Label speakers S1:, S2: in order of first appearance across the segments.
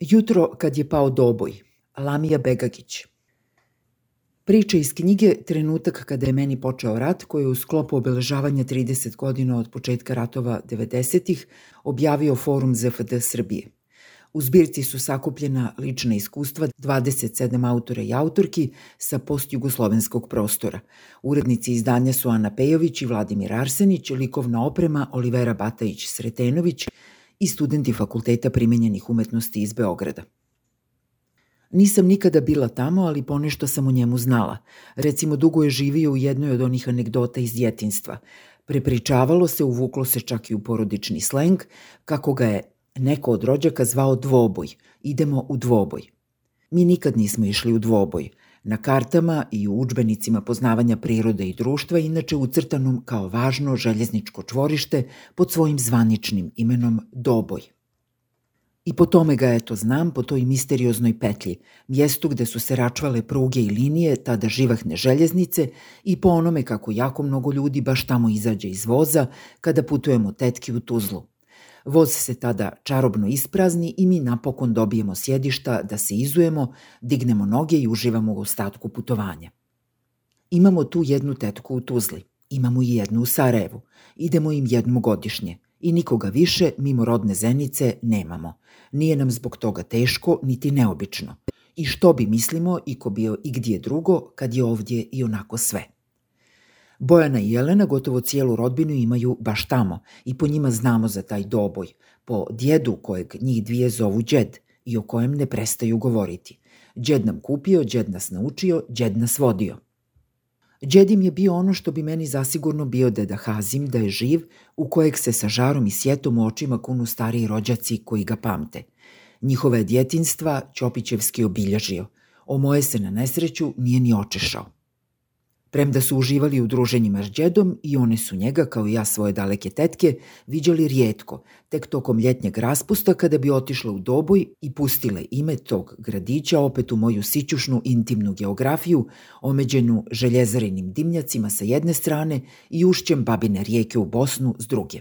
S1: Jutro kad je pao doboj, Lamija Begagić. Priča iz knjige Trenutak kada je meni počeo rat, koji je u sklopu obeležavanja 30 godina od početka ratova 90-ih objavio Forum ZFD Srbije. U zbirci su sakupljena lična iskustva 27 autora i autorki sa postjugoslovenskog prostora. Urednici izdanja su Ana Pejović i Vladimir Arsenić, likovna oprema Olivera Batajić-Sretenović i studenti Fakulteta primenjenih umetnosti iz Beograda. Nisam nikada bila tamo, ali ponešto sam o njemu znala. Recimo, dugo je živio u jednoj od onih anegdota iz djetinstva. Prepričavalo se, uvuklo se čak i u porodični sleng, kako ga je neko od rođaka zvao dvoboj. Idemo u dvoboj. Mi nikad nismo išli u dvoboj. Na kartama i u učbenicima poznavanja prirode i društva inače ucrtanom kao važno željezničko čvorište pod svojim zvaničnim imenom Doboj. I po tome ga eto znam, po toj misterioznoj petlji, mjestu gde su se račvale pruge i linije, tada živahne željeznice i po onome kako jako mnogo ljudi baš tamo izađe iz voza kada putujemo tetki u Tuzlu. Voz se tada čarobno isprazni i mi napokon dobijemo sjedišta da se izujemo, dignemo noge i uživamo u ostatku putovanja. Imamo tu jednu tetku u Tuzli, imamo i jednu u Sarajevu, idemo im jednom godišnje i nikoga više mimo rodne zenice nemamo. Nije nam zbog toga teško niti neobično. I što bi mislimo i ko bio i gdje drugo kad je ovdje i onako sve. Bojana i Jelena gotovo cijelu rodbinu imaju baš tamo i po njima znamo za taj doboj, po djedu kojeg njih dvije zovu džed i o kojem ne prestaju govoriti. Džed nam kupio, džed nas naučio, džed nas vodio. Džedim je bio ono što bi meni zasigurno bio deda Hazim da je živ, u kojeg se sa žarom i sjetom u očima kunu stariji rođaci koji ga pamte. Njihove djetinstva Ćopićevski obilježio. O moje se na nesreću nije ni očešao. Premda su uživali u druženjima s džedom i one su njega, kao i ja svoje daleke tetke, viđali rijetko, tek tokom ljetnjeg raspusta kada bi otišla u doboj i pustile ime tog gradića opet u moju sićušnu intimnu geografiju, omeđenu željezarinim dimnjacima sa jedne strane i ušćem babine rijeke u Bosnu s druge.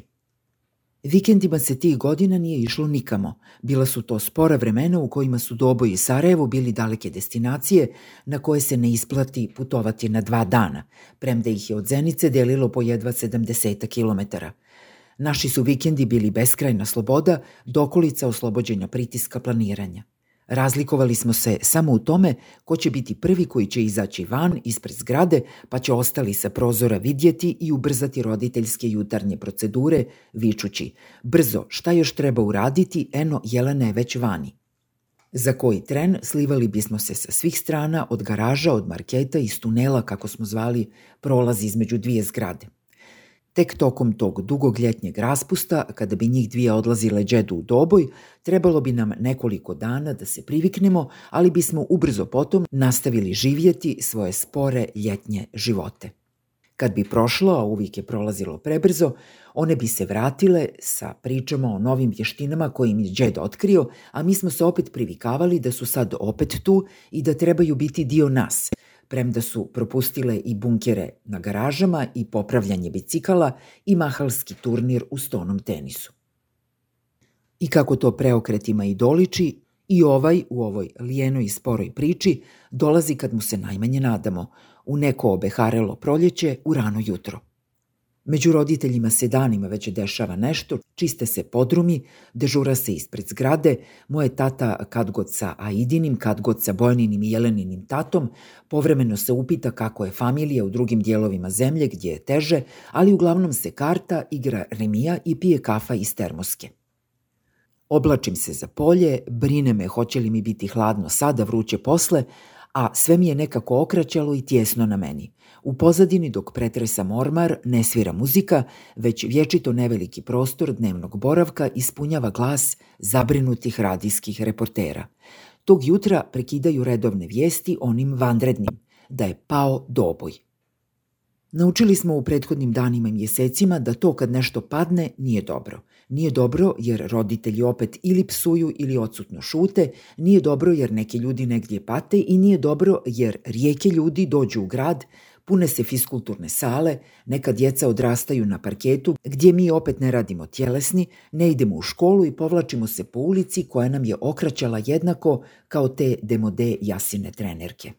S1: Vikendima se tih godina nije išlo nikamo. Bila su to spora vremena u kojima su Doboj i Sarajevo bili daleke destinacije na koje se ne isplati putovati na dva dana, premda ih je od Zenice delilo po jedva 70 kilometara. Naši su vikendi bili beskrajna sloboda, dokolica oslobođenja pritiska planiranja. Razlikovali smo se samo u tome ko će biti prvi koji će izaći van ispred zgrade, pa će ostali sa prozora vidjeti i ubrzati roditeljske jutarnje procedure, vičući Brzo, šta još treba uraditi, eno, Jelena je već vani. Za koji tren slivali bismo se sa svih strana, od garaža, od marketa, iz tunela, kako smo zvali, prolaz između dvije zgrade. Tek tokom tog dugog ljetnjeg raspusta, kada bi njih dvije odlazile džedu u doboj, trebalo bi nam nekoliko dana da se priviknemo, ali bismo ubrzo potom nastavili živjeti svoje spore ljetnje živote. Kad bi prošlo, a uvijek je prolazilo prebrzo, one bi se vratile sa pričama o novim vještinama koje im je džed otkrio, a mi smo se opet privikavali da su sad opet tu i da trebaju biti dio nas, premda su propustile i bunkere na garažama i popravljanje bicikala i mahalski turnir u stonom tenisu. I kako to preokretima i doliči, i ovaj u ovoj lijenoj i sporoj priči dolazi kad mu se najmanje nadamo, u neko obeharelo proljeće u rano jutro. Među roditeljima se danima već dešava nešto, čiste se podrumi, dežura se ispred zgrade, moje tata kad god sa Aidinim, kad god sa Bojaninim i Jeleninim tatom, povremeno se upita kako je familija u drugim dijelovima zemlje gdje je teže, ali uglavnom se karta, igra remija i pije kafa iz termoske. Oblačim se za polje, brine me hoće li mi biti hladno sada, vruće posle, a sve mi je nekako okraćalo i tjesno na meni. U pozadini dok pretresa mormar ne svira muzika, već vječito neveliki prostor dnevnog boravka ispunjava glas zabrinutih radijskih reportera. Tog jutra prekidaju redovne vijesti onim vanrednim, da je pao doboj. Naučili smo u prethodnim danima i mjesecima da to kad nešto padne nije dobro. Nije dobro jer roditelji opet ili psuju ili odsutno šute, nije dobro jer neki ljudi negdje pate i nije dobro jer rijeke ljudi dođu u grad, Pune se fiskulturne sale, neka djeca odrastaju na parketu, gdje mi opet ne radimo tjelesni, ne idemo u školu i povlačimo se po ulici koja nam je okraćala jednako kao te demode jasine trenerke.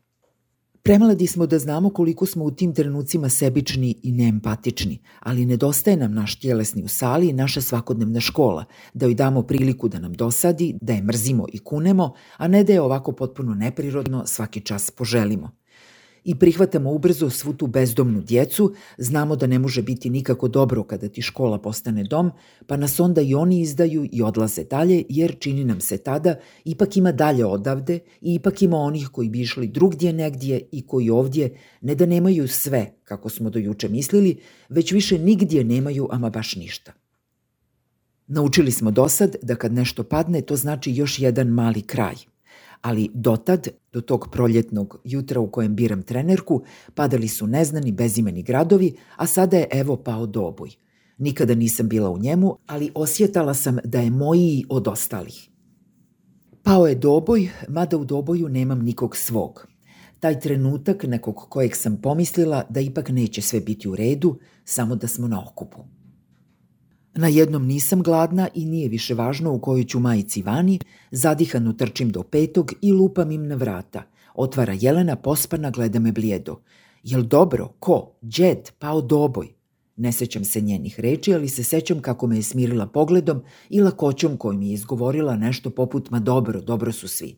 S1: Premladi smo da znamo koliko smo u tim trenucima sebični i neempatični, ali nedostaje nam naš tjelesni u sali i naša svakodnevna škola, da joj damo priliku da nam dosadi, da je mrzimo i kunemo, a ne da je ovako potpuno neprirodno svaki čas poželimo i prihvatamo ubrzo svu tu bezdomnu djecu, znamo da ne može biti nikako dobro kada ti škola postane dom, pa nas onda i oni izdaju i odlaze dalje, jer čini nam se tada ipak ima dalje odavde i ipak ima onih koji bi išli drugdje negdje i koji ovdje ne da nemaju sve, kako smo do juče mislili, već više nigdje nemaju ama baš ništa. Naučili smo dosad da kad nešto padne, to znači još jedan mali kraj – ali dotad, do tog proljetnog jutra u kojem biram trenerku, padali su neznani bezimeni gradovi, a sada je evo pao doboj. Nikada nisam bila u njemu, ali osjetala sam da je moji od ostalih. Pao je doboj, mada u doboju nemam nikog svog. Taj trenutak nekog kojeg sam pomislila da ipak neće sve biti u redu, samo da smo na okupu. Na jednom nisam gladna i nije više važno u kojoj ću majici vani, zadihano trčim do petog i lupam im na vrata. Otvara Jelena, pospana, gleda me blijedo. Jel dobro? Ko? Džed, pao doboj. Ne sećam se njenih reči, ali se sećam kako me je smirila pogledom i lakoćom kojim je izgovorila nešto poput ma dobro, dobro su svi.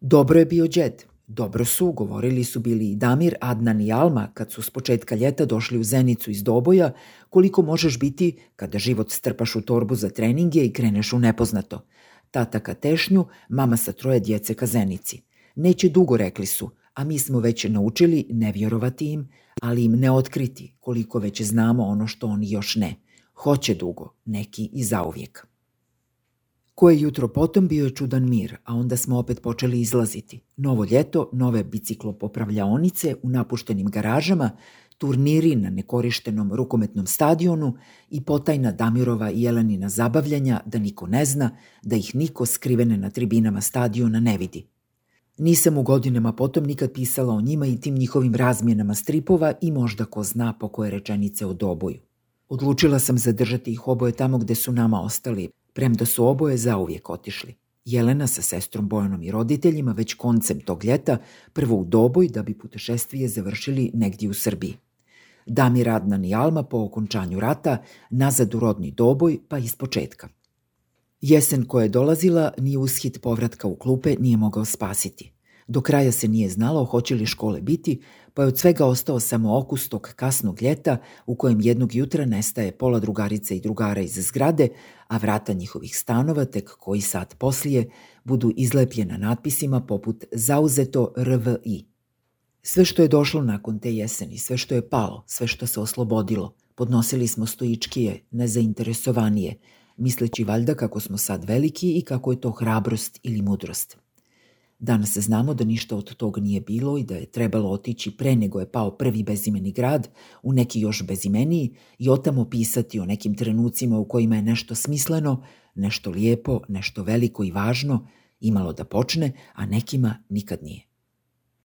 S1: Dobro je bio džed. Dobro su, govorili su bili i Damir, Adnan i Alma kad su s početka ljeta došli u Zenicu iz Doboja, koliko možeš biti kada život strpaš u torbu za treninge i kreneš u nepoznato. Tata ka tešnju, mama sa troje djece ka Zenici. Neće dugo, rekli su, a mi smo već naučili ne vjerovati im, ali im ne otkriti koliko već znamo ono što oni još ne. Hoće dugo, neki i zauvijek. Koje jutro potom bio je čudan mir, a onda smo opet počeli izlaziti. Novo ljeto, nove biciklopopravljaonice u napuštenim garažama, turniri na nekorištenom rukometnom stadionu i potajna Damirova i Jelenina zabavljanja da niko ne zna, da ih niko skrivene na tribinama stadiona ne vidi. Nisam u godinama potom nikad pisala o njima i tim njihovim razmjenama stripova i možda ko zna po koje rečenice o doboju. Odlučila sam zadržati ih oboje tamo gde su nama ostali, premda su oboje zauvijek otišli. Jelena sa sestrom Bojanom i roditeljima već koncem tog ljeta prvo u Doboj da bi putešestvije završili negdje u Srbiji. Damir Adnan i Alma po okončanju rata nazad u rodni Doboj pa iz početka. Jesen koja je dolazila ni ushit povratka u klupe nije mogao spasiti. Do kraja se nije znalo hoće li škole biti, pa je od svega ostao samo okus tog kasnog ljeta u kojem jednog jutra nestaje pola drugarice i drugara iz zgrade, a vrata njihovih stanova tek koji sat poslije budu izlepljena natpisima poput zauzeto RVI. Sve što je došlo nakon te jeseni, sve što je palo, sve što se oslobodilo, podnosili smo stoičkije, nezainteresovanije, misleći valjda kako smo sad veliki i kako je to hrabrost ili mudrost. Danas znamo da ništa od toga nije bilo i da je trebalo otići pre nego je pao prvi bezimeni grad u neki još bezimeniji i otamo pisati o nekim trenucima u kojima je nešto smisleno, nešto lijepo, nešto veliko i važno imalo da počne, a nekima nikad nije.